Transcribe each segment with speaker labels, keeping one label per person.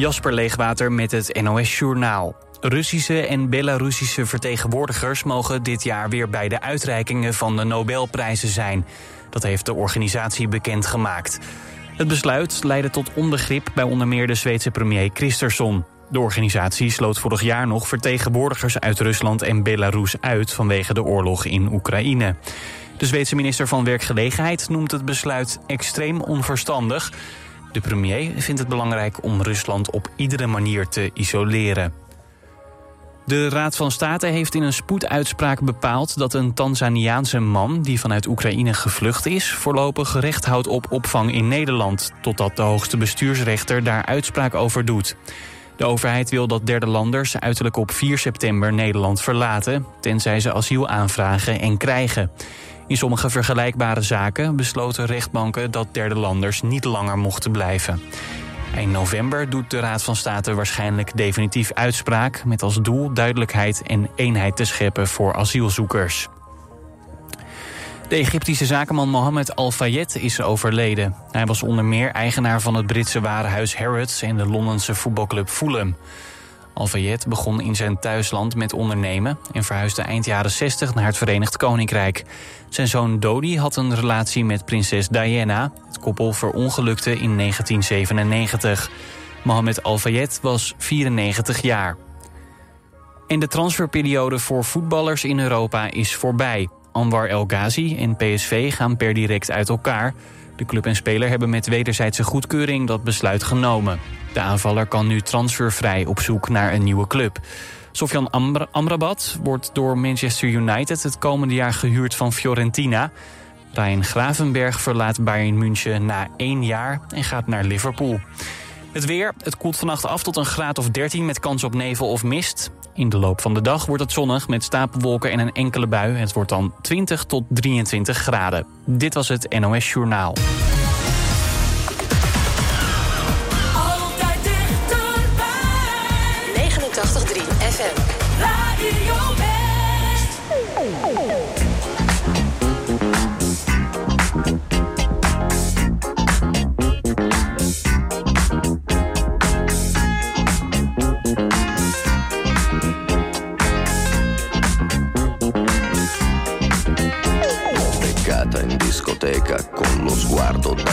Speaker 1: Jasper Leegwater met het NOS Journaal. Russische en Belarussische vertegenwoordigers mogen dit jaar weer bij de uitreikingen van de Nobelprijzen zijn. Dat heeft de organisatie bekendgemaakt. Het besluit leidde tot onbegrip bij onder meer de Zweedse premier Christersson. De organisatie sloot vorig jaar nog vertegenwoordigers uit Rusland en Belarus uit vanwege de oorlog in Oekraïne. De Zweedse minister van Werkgelegenheid noemt het besluit extreem onverstandig. De premier vindt het belangrijk om Rusland op iedere manier te isoleren. De Raad van State heeft in een spoeduitspraak bepaald dat een Tanzaniaanse man die vanuit Oekraïne gevlucht is, voorlopig recht houdt op opvang in Nederland, totdat de hoogste bestuursrechter daar uitspraak over doet. De overheid wil dat derde landers uiterlijk op 4 september Nederland verlaten, tenzij ze asiel aanvragen en krijgen. In sommige vergelijkbare zaken besloten rechtbanken dat derde landers niet langer mochten blijven. In november doet de Raad van State waarschijnlijk definitief uitspraak... met als doel duidelijkheid en eenheid te scheppen voor asielzoekers. De Egyptische zakenman Mohammed Al-Fayed is overleden. Hij was onder meer eigenaar van het Britse warenhuis Harrods... en de Londense voetbalclub Fulham. Al-Fayed begon in zijn thuisland met ondernemen... en verhuisde eind jaren 60 naar het Verenigd Koninkrijk. Zijn zoon Dodi had een relatie met prinses Diana. Het koppel verongelukte in 1997. Mohammed Al-Fayed was 94 jaar. En de transferperiode voor voetballers in Europa is voorbij. Anwar El Ghazi en PSV gaan per direct uit elkaar... De club en speler hebben met wederzijdse goedkeuring dat besluit genomen. De aanvaller kan nu transfervrij op zoek naar een nieuwe club. Sofjan Amrabat wordt door Manchester United het komende jaar gehuurd van Fiorentina. Ryan Gravenberg verlaat Bayern München na één jaar en gaat naar Liverpool. Het weer, het koelt vannacht af tot een graad of 13 met kans op nevel of mist. In de loop van de dag wordt het zonnig met stapelwolken en een enkele bui. Het wordt dan 20 tot 23 graden. Dit was het NOS Journaal.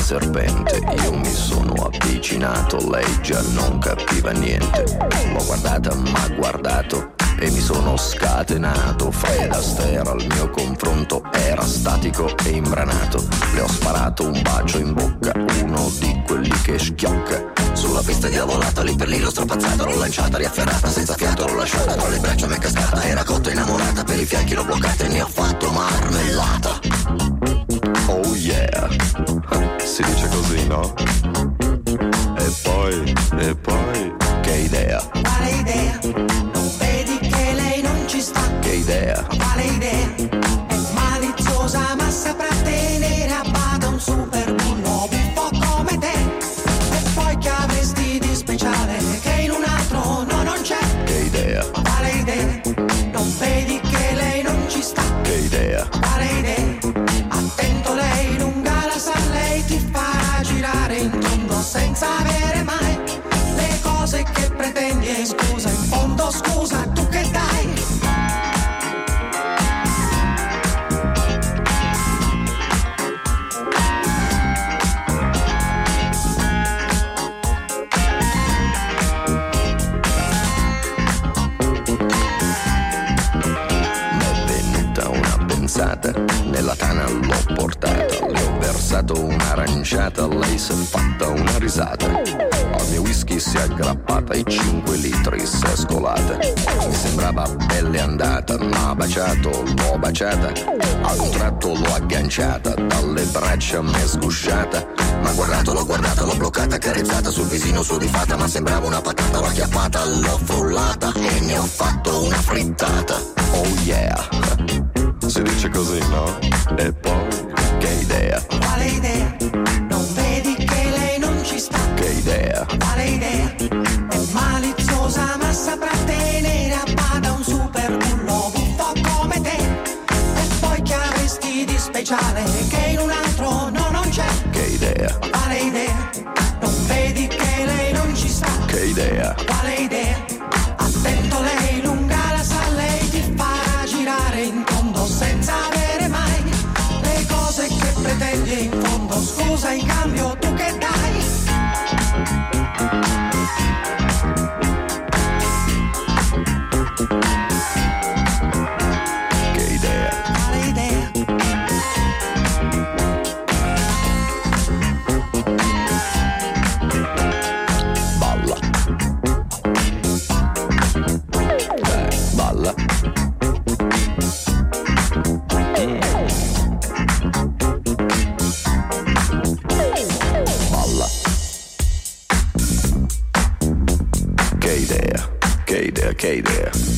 Speaker 2: Serpente. Io mi sono avvicinato, lei già non capiva niente. L'ho guardata, ma guardato e mi sono scatenato. Fred Astaire al mio confronto era statico e imbranato. Le ho sparato un bacio in bocca, uno di quelli che schiocca. Sulla pista diavolata, lì per lì l'ho strappazzata, l'ho lanciata, riafferrata, senza fiato l'ho lasciata, tra le braccia mi è cascata, era cotta innamorata, per i fianchi l'ho bloccata e ne ho fatto marmellata. Oh yeah, si dice così, no? E poi, e poi, che idea,
Speaker 3: Quale idea?
Speaker 2: Idea,
Speaker 3: Quale idea?
Speaker 2: Belle andata, ma baciato, l'ho baciata. A un tratto l'ho agganciata, dalle braccia mi è sgusciata. Ma guardato, l'ho guardata, l'ho bloccata, carezzata sul visino su di fatta, ma sembrava una patata, l'ho acchiappata, l'ho frullata e ne ho fatto una frittata. Oh yeah, si dice così, no? E che idea,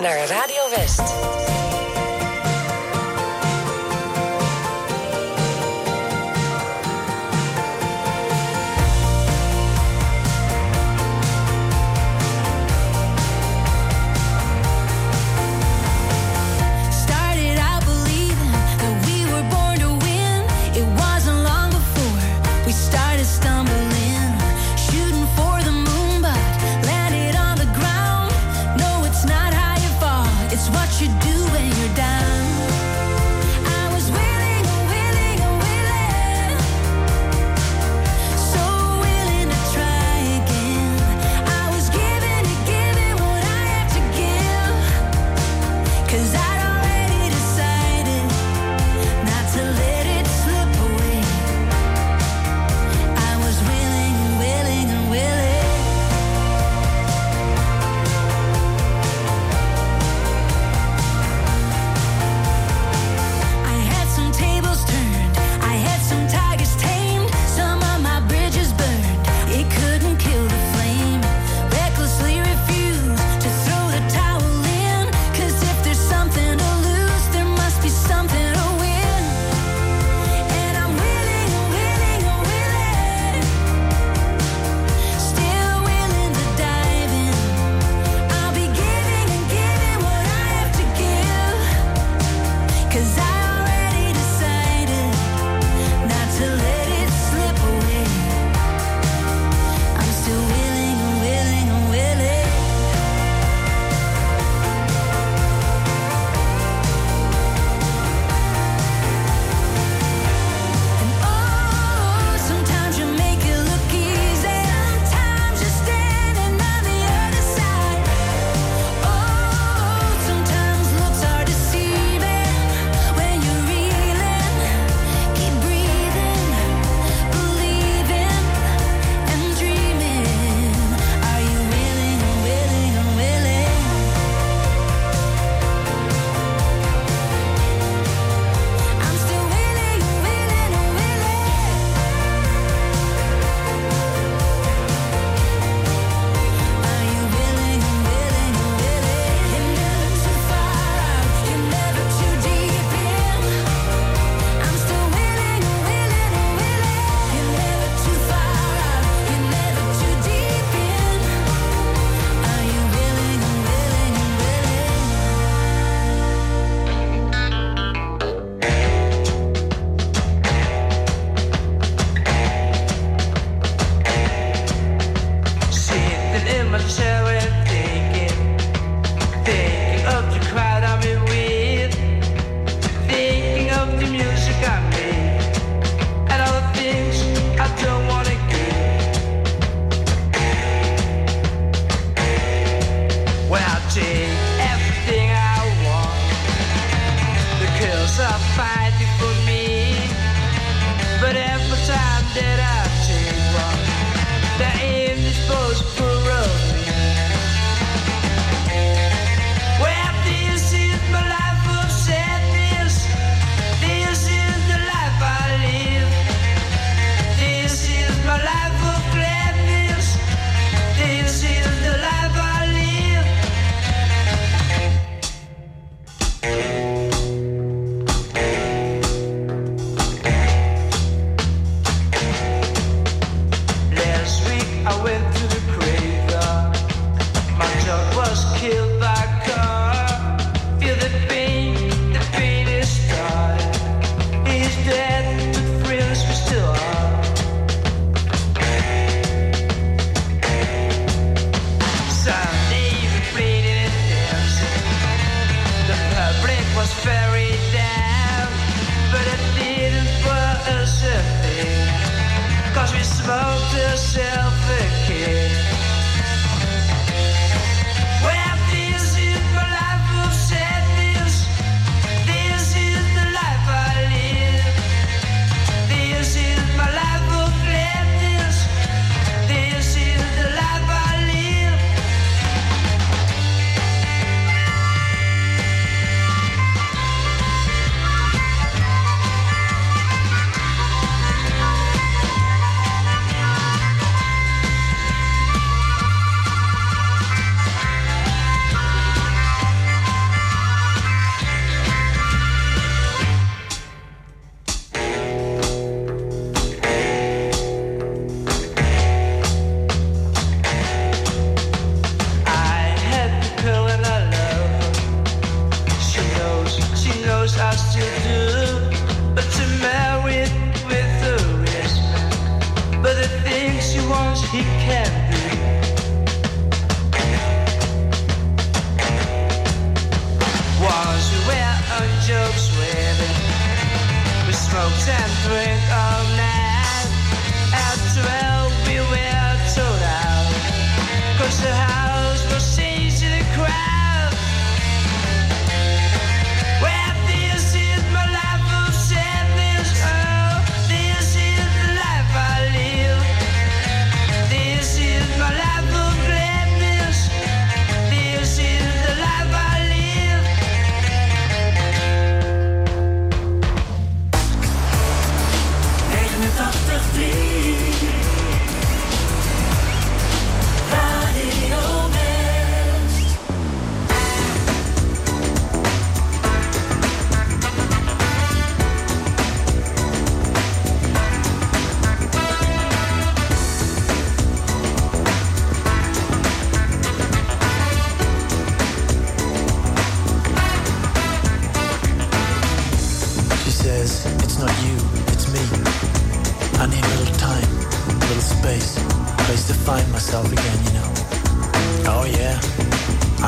Speaker 4: naar Radio West.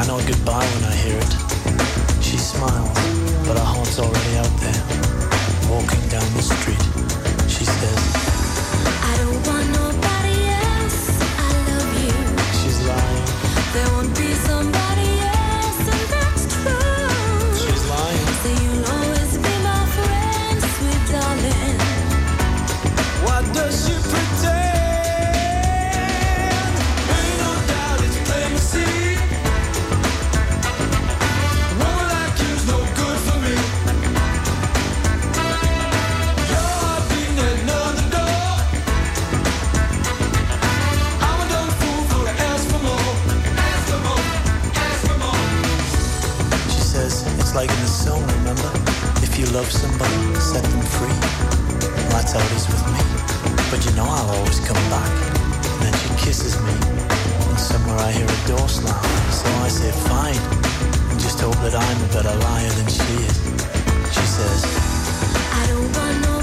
Speaker 5: know goodbye when I hear it. She smiles, but her heart's already out there. Walking down the street, she says,
Speaker 4: I don't want
Speaker 5: no love somebody, set them free. That's always with me. But you know I'll always come back. And then she kisses me. And somewhere I hear a door slam. So I say, fine. And just hope that I'm a better liar than she is. She says,
Speaker 4: I don't want
Speaker 5: no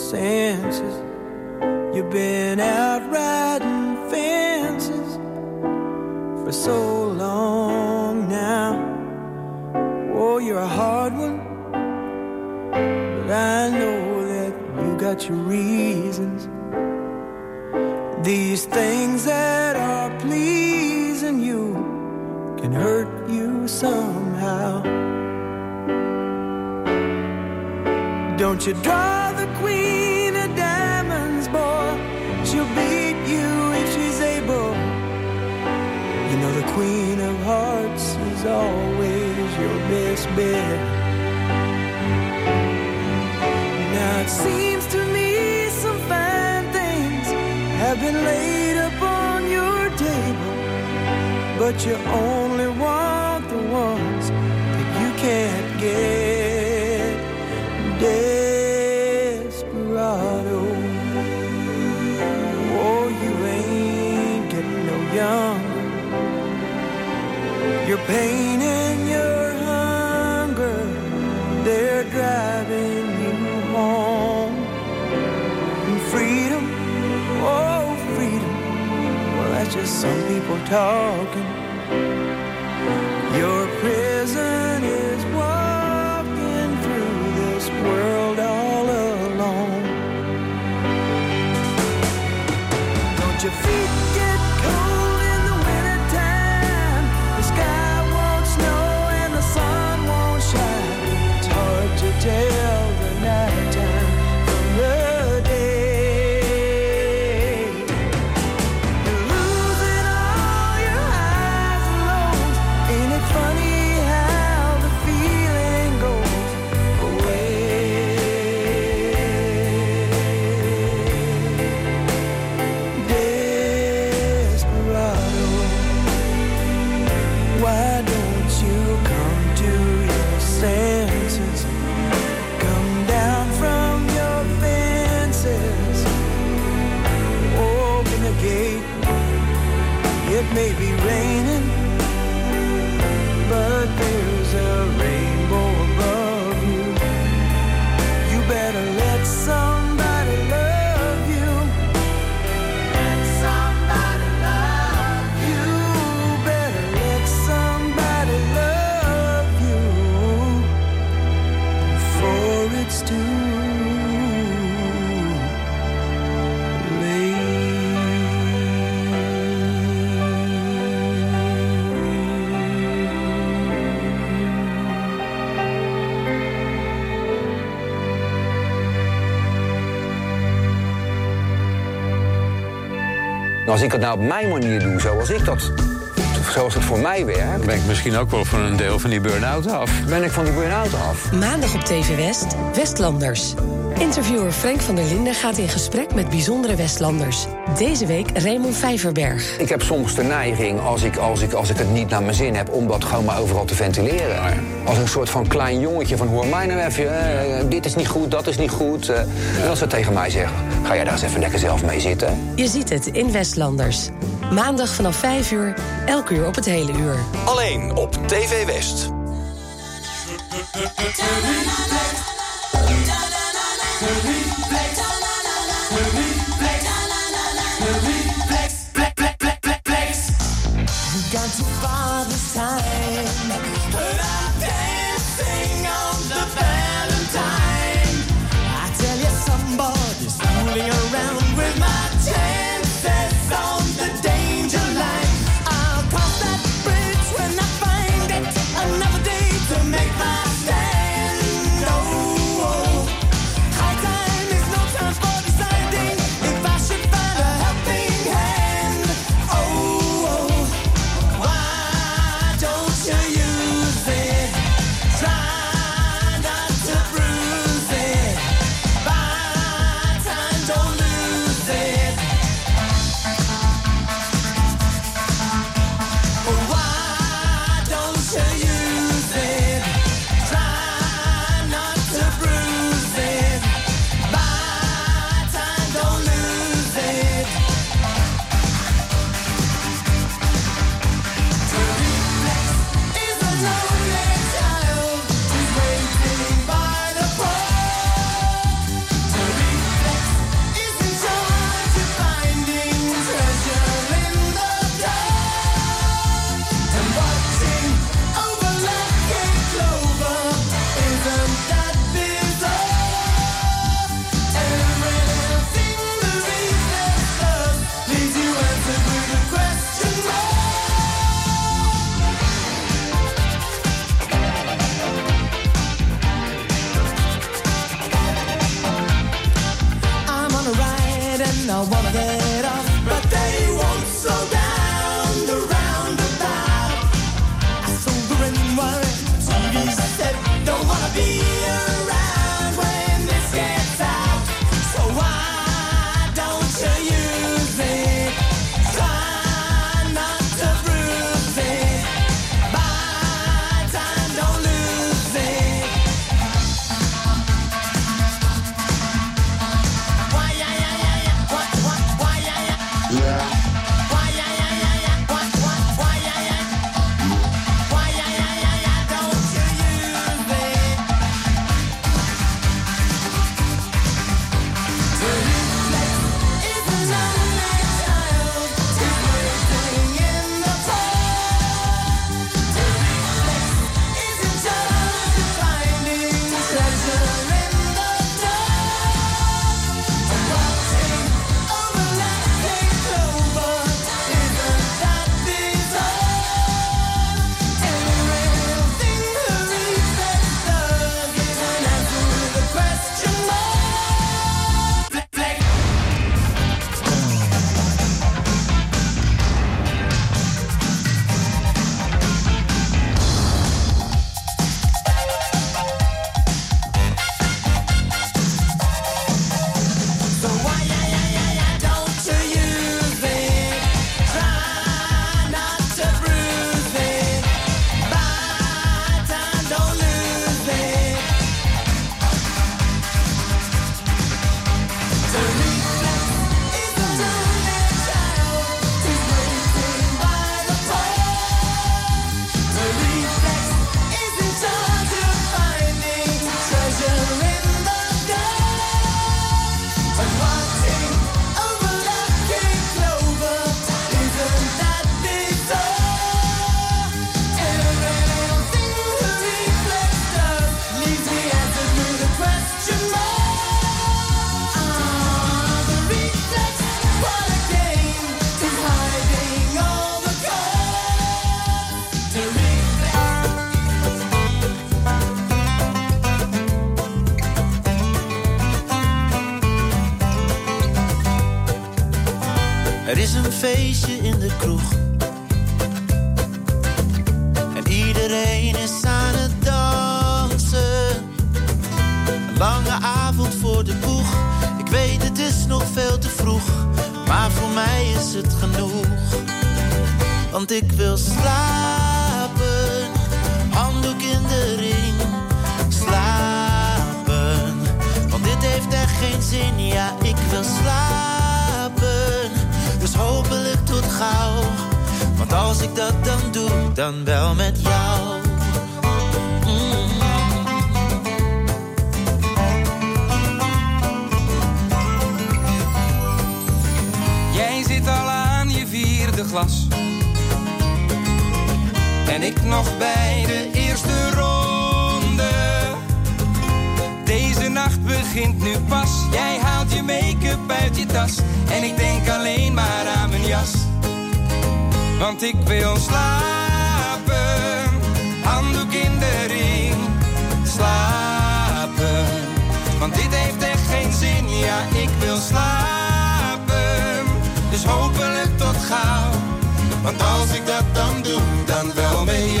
Speaker 5: senses? You've been out riding fences for so long now. Oh, you're a hard one, but I know that you got your reasons. These things that are pleasing you can hurt you somehow. Don't you the queen of diamonds, boy? She'll beat you if she's able. You know the queen of hearts is always your best bet. Now it seems to me some fine things have been laid upon your table, but you only want the ones that you can't get. Pain and your hunger, they're driving you home. And freedom, oh, freedom, well, that's just some people talking. Your prison is walking through this world all alone. Don't your feet
Speaker 6: Als ik het nou op mijn manier doe, zoals ik dat, zoals het voor mij werkt,
Speaker 7: Ben ik misschien ook wel van een deel van die burn-out af.
Speaker 6: ben ik van die burn-out af.
Speaker 8: Maandag op TV West, Westlanders. Interviewer Frank van der Linden gaat in gesprek met bijzondere Westlanders. Deze week Raymond Vijverberg.
Speaker 6: Ik heb soms de neiging, als ik, als, ik, als ik het niet naar mijn zin heb, om dat gewoon maar overal te ventileren. Als een soort van klein jongetje van hoor mij nou even, eh, dit is niet goed, dat is niet goed. eh. En als ze tegen mij zeggen, ga jij daar eens even lekker zelf mee zitten.
Speaker 8: Je ziet het in Westlanders. Maandag vanaf 5 uur, elk uur op het hele uur.
Speaker 9: Alleen op TV West.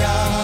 Speaker 10: Wel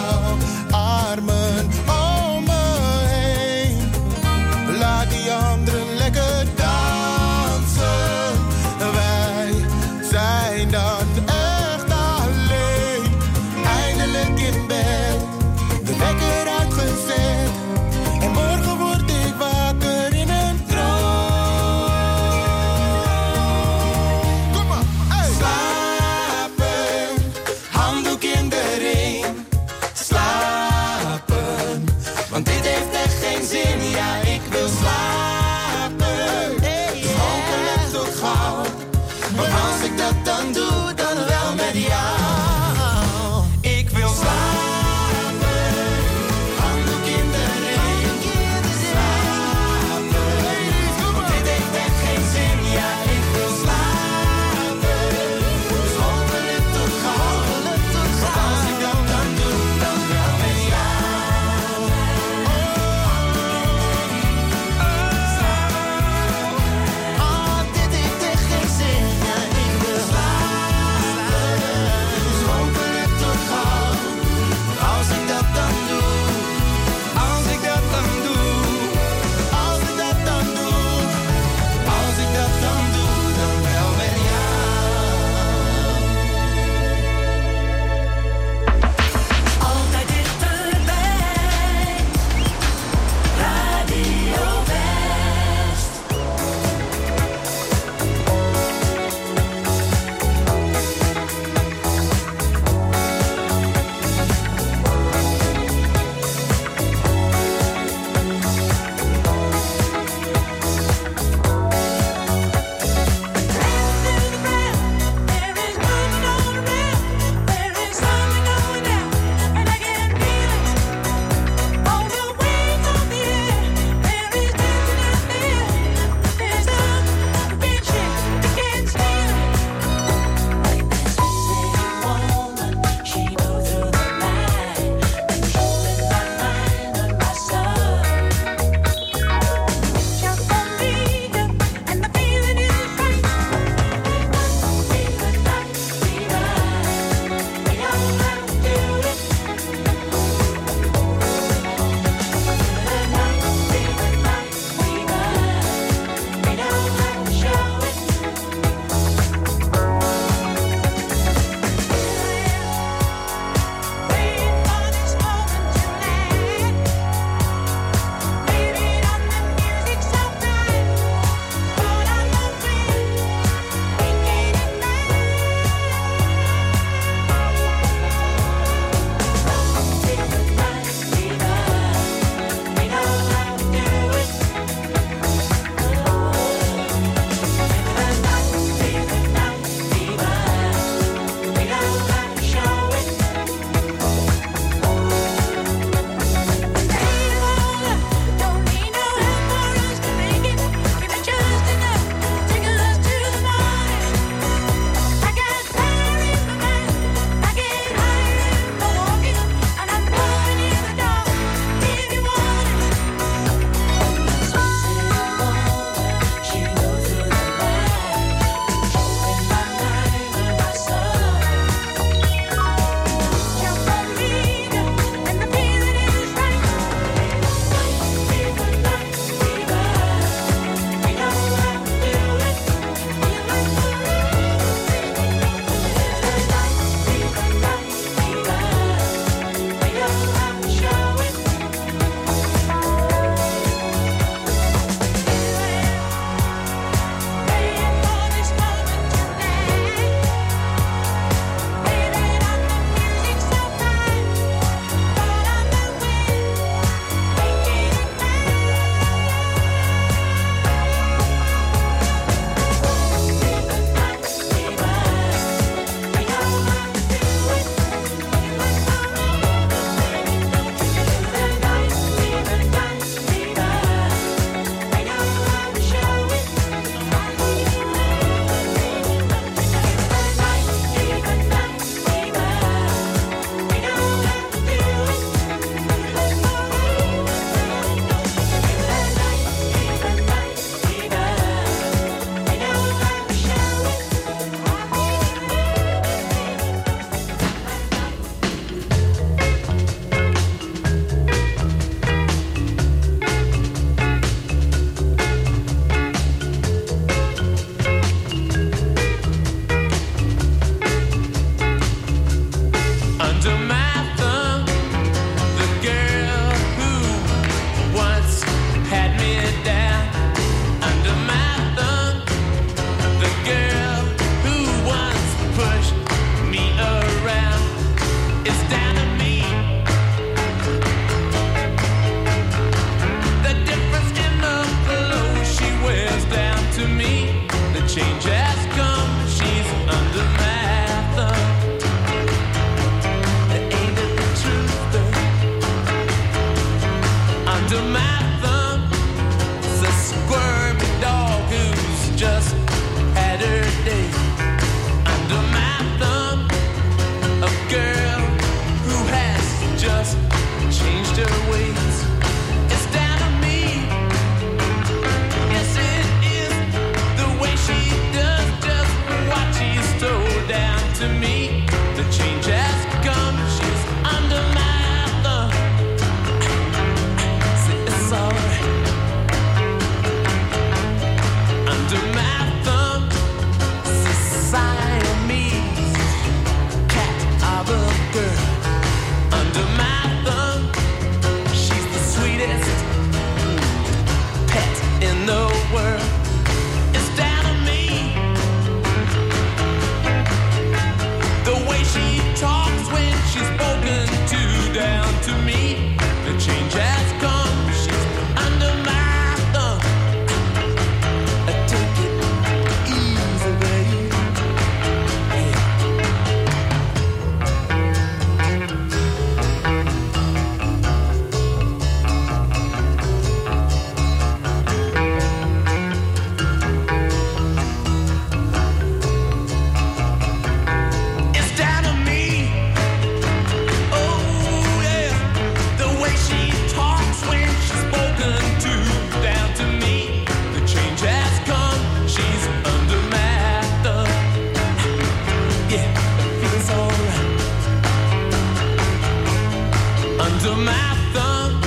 Speaker 11: under my thumb.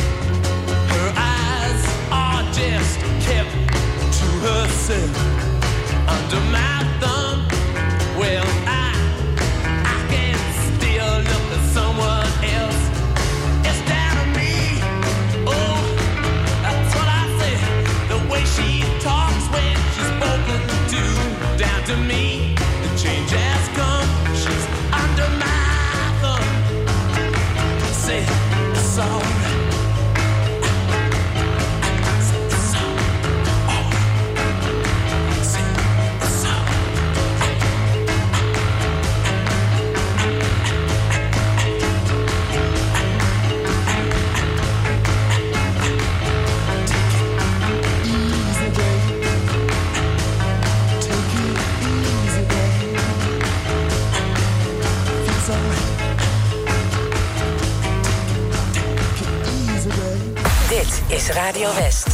Speaker 11: Her eyes are just kept to herself.
Speaker 12: eu West.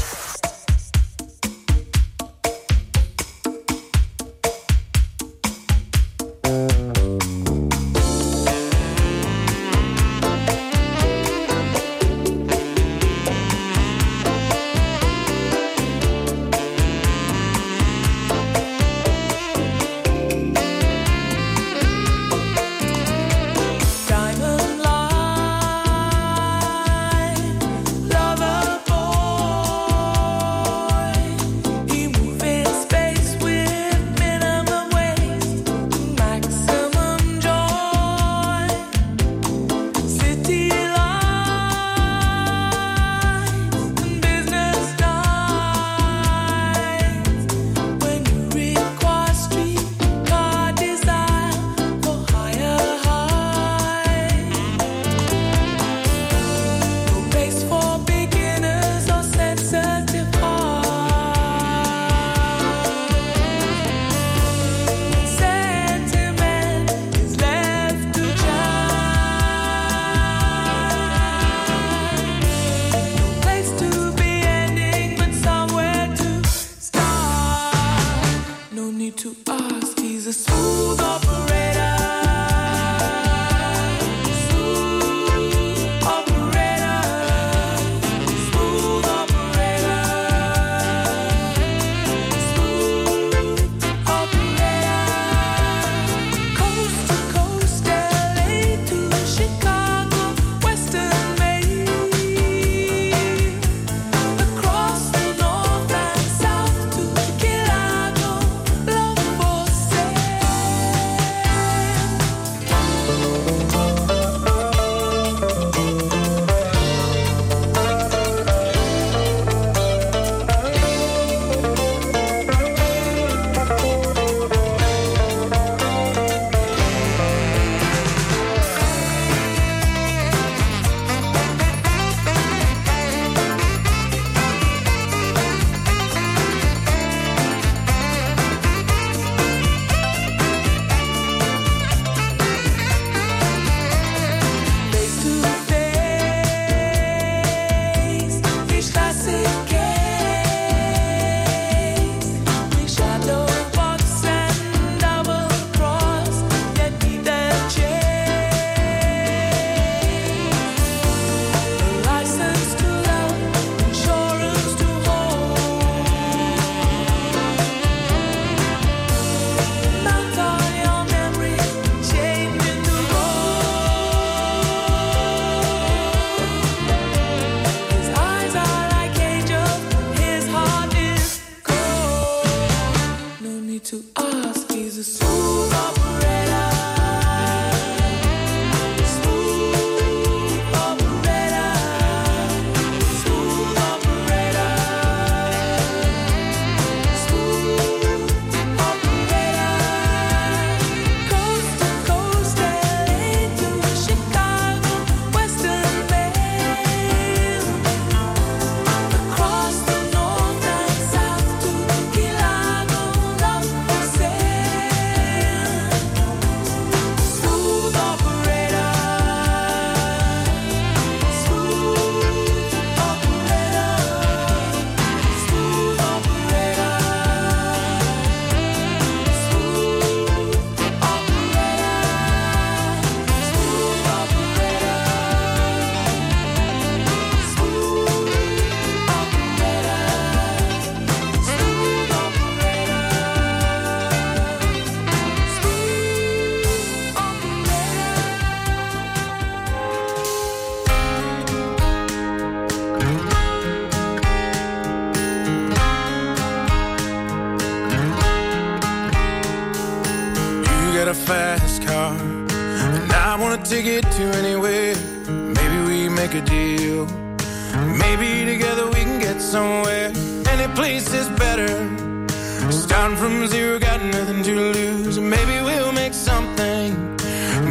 Speaker 11: From zero, got nothing to lose. Maybe we'll make something.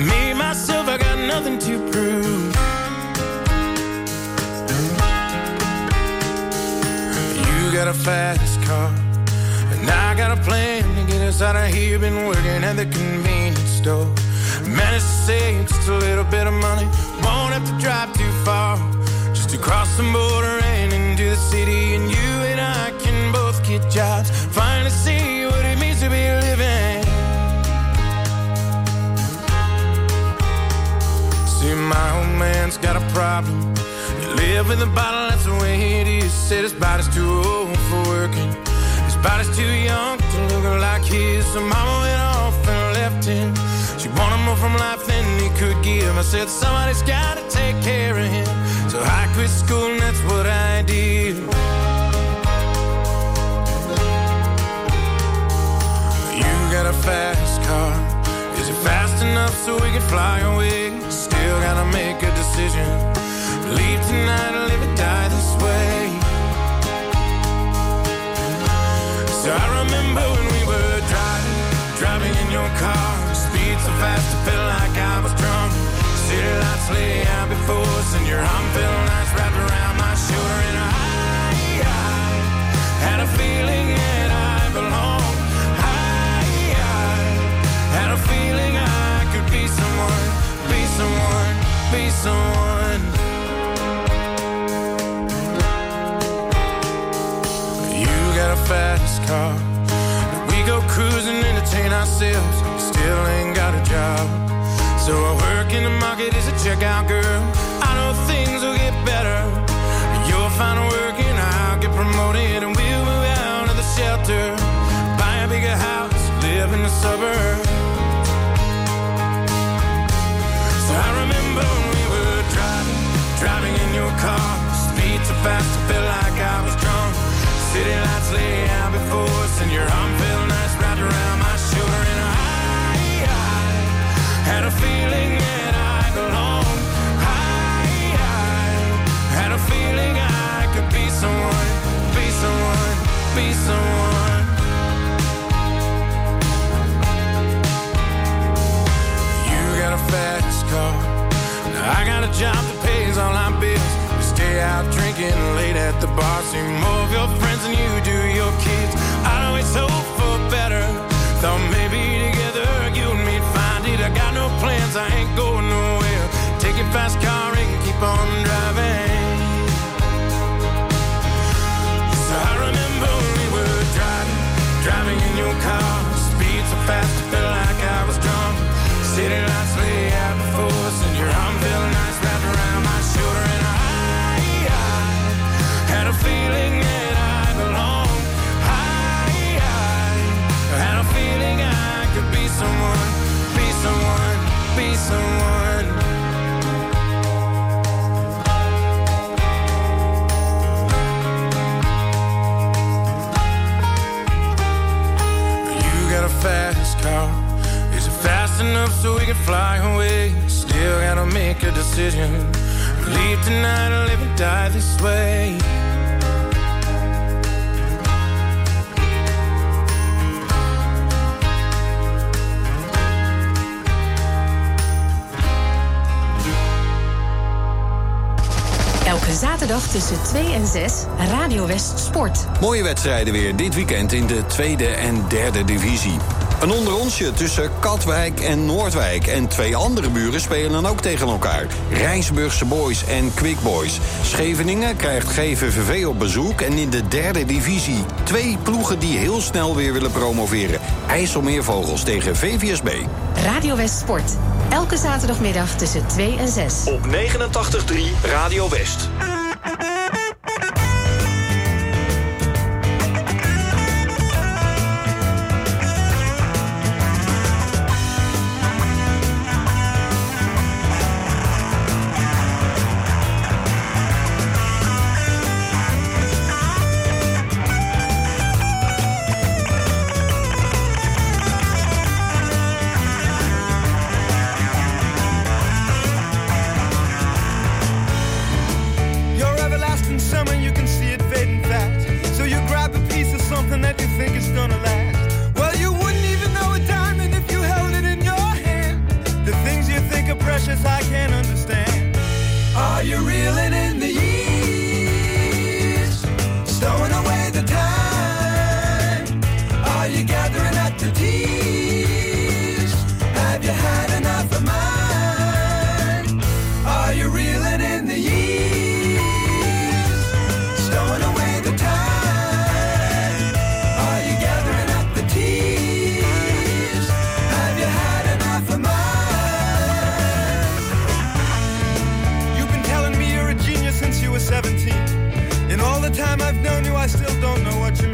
Speaker 11: Me, myself, I got nothing to prove. You got a fast car. And I got a plan to get us out of here. Been working at the convenience store. Managed to save just a little bit of money. Won't have to drive too far. Just to cross the border and into the city. And you and I can both get jobs. Finally see to be living. See, my old man's got a problem. He live in the bottle, that's the way it is. Said his body's too old for working. His body's too young to look like his. So mama went off and left him. She wanted more from life than he could give. I said, somebody's gotta take care of him. So I quit school and that's what I did. Got a fast car. Is it fast enough so we can fly away? Still gotta make a decision. Leave tonight or live or die this way. So I remember when we were driving, driving in your car. Speed so fast, I felt like I was drunk. City lights lay out before us, and your arm felt nice wrapped around my shoulder. And I, I had a feeling that had a feeling I could be someone, be someone, be someone. You got a fast car. We go cruising, entertain ourselves. Still ain't got a job. So I work in the market as a checkout girl. I lay out before us, and your arm felt nice wrapped around my shoulder. And I, had a feeling that I. I, had a feeling I could be someone, be someone, be someone. You got a fast car. I got a job that pays all our bills. Out drinking late at the bar. See more of your friends than you do your kids. I always hope for better. Thought maybe together you and me'd find it. I got no plans, I ain't going nowhere. Take your fast car and keep on enough so we can fly away? Still gotta make a decision. Leave tonight or live and die this way.
Speaker 8: Elke zaterdag tussen 2 en 6 Radio West Sport.
Speaker 13: Mooie wedstrijden weer dit weekend in de tweede en derde divisie. Een onderonsje tussen Katwijk en Noordwijk. En twee andere buren spelen dan ook tegen elkaar. Rijnsburgse Boys en Quick Boys. Scheveningen krijgt GVVV op bezoek. En in de derde divisie twee ploegen die heel snel weer willen promoveren. IJsselmeervogels tegen VVSB.
Speaker 8: Radio West Sport. Elke zaterdagmiddag tussen 2 en 6.
Speaker 9: Op 89.3 Radio West.
Speaker 3: the time
Speaker 14: I've known you, I still don't know what you mean.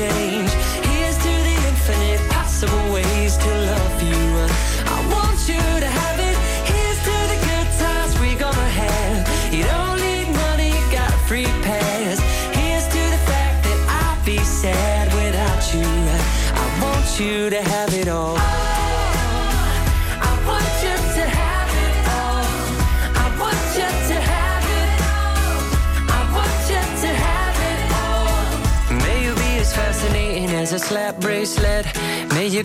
Speaker 15: Change.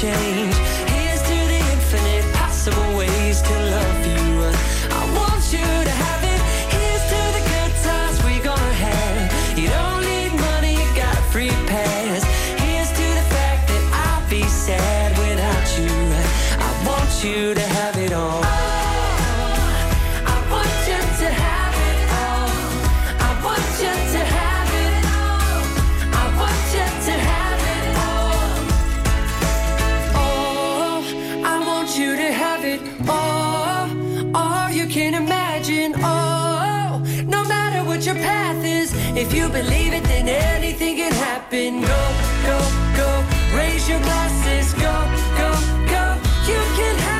Speaker 15: Change. Your path is, if you believe it, then anything can happen. Go, go, go. Raise your glasses. Go, go, go. You can have